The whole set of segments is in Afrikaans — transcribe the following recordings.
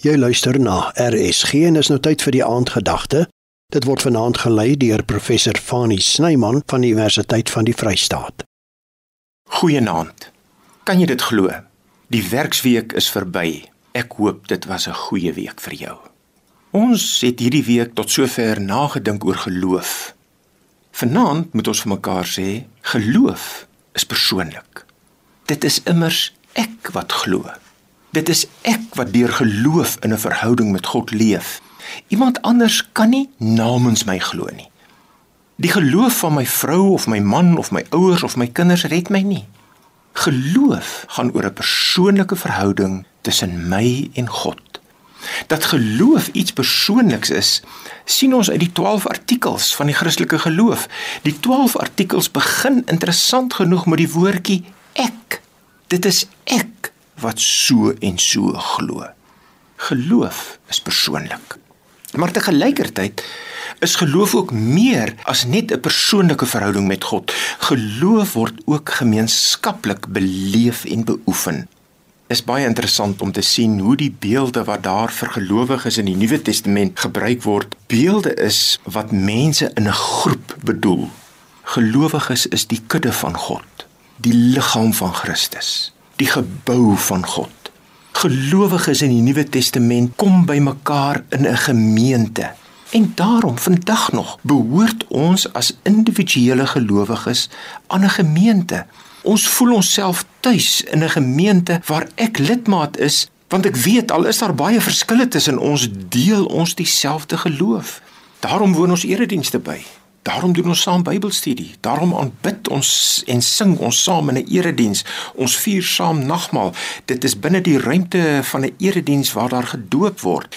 Jy luister na RSG en is nou tyd vir die aandgedagte. Dit word vanaand gelei deur professor Fani Snyman van die Universiteit van die Vrystaat. Goeienaand. Kan jy dit glo? Die werksweek is verby. Ek hoop dit was 'n goeie week vir jou. Ons het hierdie week tot sover nagedink oor geloof. Vanaand moet ons vir mekaar sê, geloof is persoonlik. Dit is immers ek wat glo. Dit is ek wat deur geloof in 'n verhouding met God leef. Iemand anders kan nie namens my glo nie. Die geloof van my vrou of my man of my ouers of my kinders red my nie. Geloof gaan oor 'n persoonlike verhouding tussen my en God. Dat geloof iets persoonliks is, sien ons uit die 12 artikels van die Christelike geloof. Die 12 artikels begin interessant genoeg met die woordjie ek. Dit is ek wat so en so glo. Geloof is persoonlik. Maar te gelykertyd is geloof ook meer as net 'n persoonlike verhouding met God. Geloof word ook gemeenskaplik beleef en beoefen. Dit is baie interessant om te sien hoe die beelde wat daar vir gelowiges in die Nuwe Testament gebruik word, beelde is wat mense in 'n groep bedoel. Gelowiges is die kudde van God, die liggaam van Christus die gebou van God. Gelowiges in die Nuwe Testament kom bymekaar in 'n gemeente. En daarom vandag nog behoort ons as individuele gelowiges aan 'n gemeente. Ons voel onsself tuis in 'n gemeente waar ek lidmaat is, want ek weet al is daar baie verskille tussen ons, deel ons dieselfde geloof. Daarom woon ons eredienste by. Daarom doen ons saam Bybelstudie. Daarom aanbid ons en sing ons saam in 'n erediens. Ons vier saam nagmaal. Dit is binne die ruimte van 'n erediens waar daar gedoop word.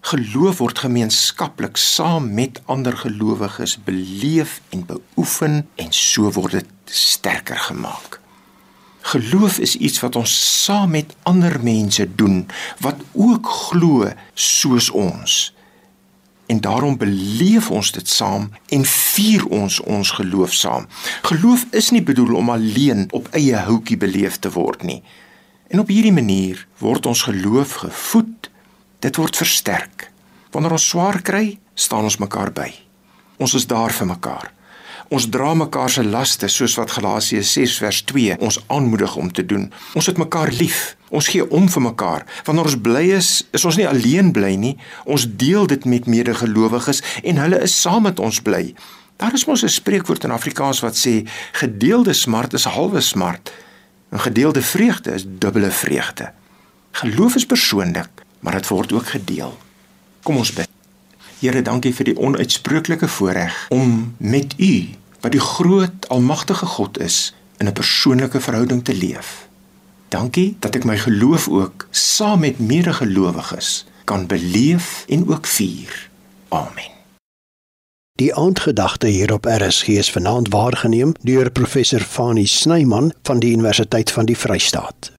Geloof word gemeenskaplik saam met ander gelowiges beleef en beoefen en so word dit sterker gemaak. Geloof is iets wat ons saam met ander mense doen wat ook glo soos ons en daarom beleef ons dit saam en vier ons ons geloof saam. Geloof is nie bedoel om alleen op eie houtjie beleef te word nie. En op hierdie manier word ons geloof gevoed, dit word versterk. Wanneer ons swaar kry, staan ons mekaar by. Ons is daar vir mekaar. Ons dra mekaar se laste soos wat Galasiërs 6 vers 2 ons aanmoedig om te doen. Ons het mekaar lief. Ons gee om vir mekaar. Wanneer ons bly is, is ons nie alleen bly nie. Ons deel dit met medegelowiges en hulle is saam met ons bly. Daar is mos 'n spreekwoord in Afrikaans wat sê gedeelde smart is halwe smart. 'n Gedeelde vreugde is dubbele vreugde. Geloof is persoonlik, maar dit word ook gedeel. Kom ons bid. Here, dankie vir die onuitsprooklike voorreg om met U wat die groot almagtige God is in 'n persoonlike verhouding te leef. Dankie dat ek my geloof ook saam met medegelowiges kan beleef en ook vier. Amen. Die aandgedagte hier op RSG is vanaand waargeneem deur professor Fani Snyman van die Universiteit van die Vrystaat.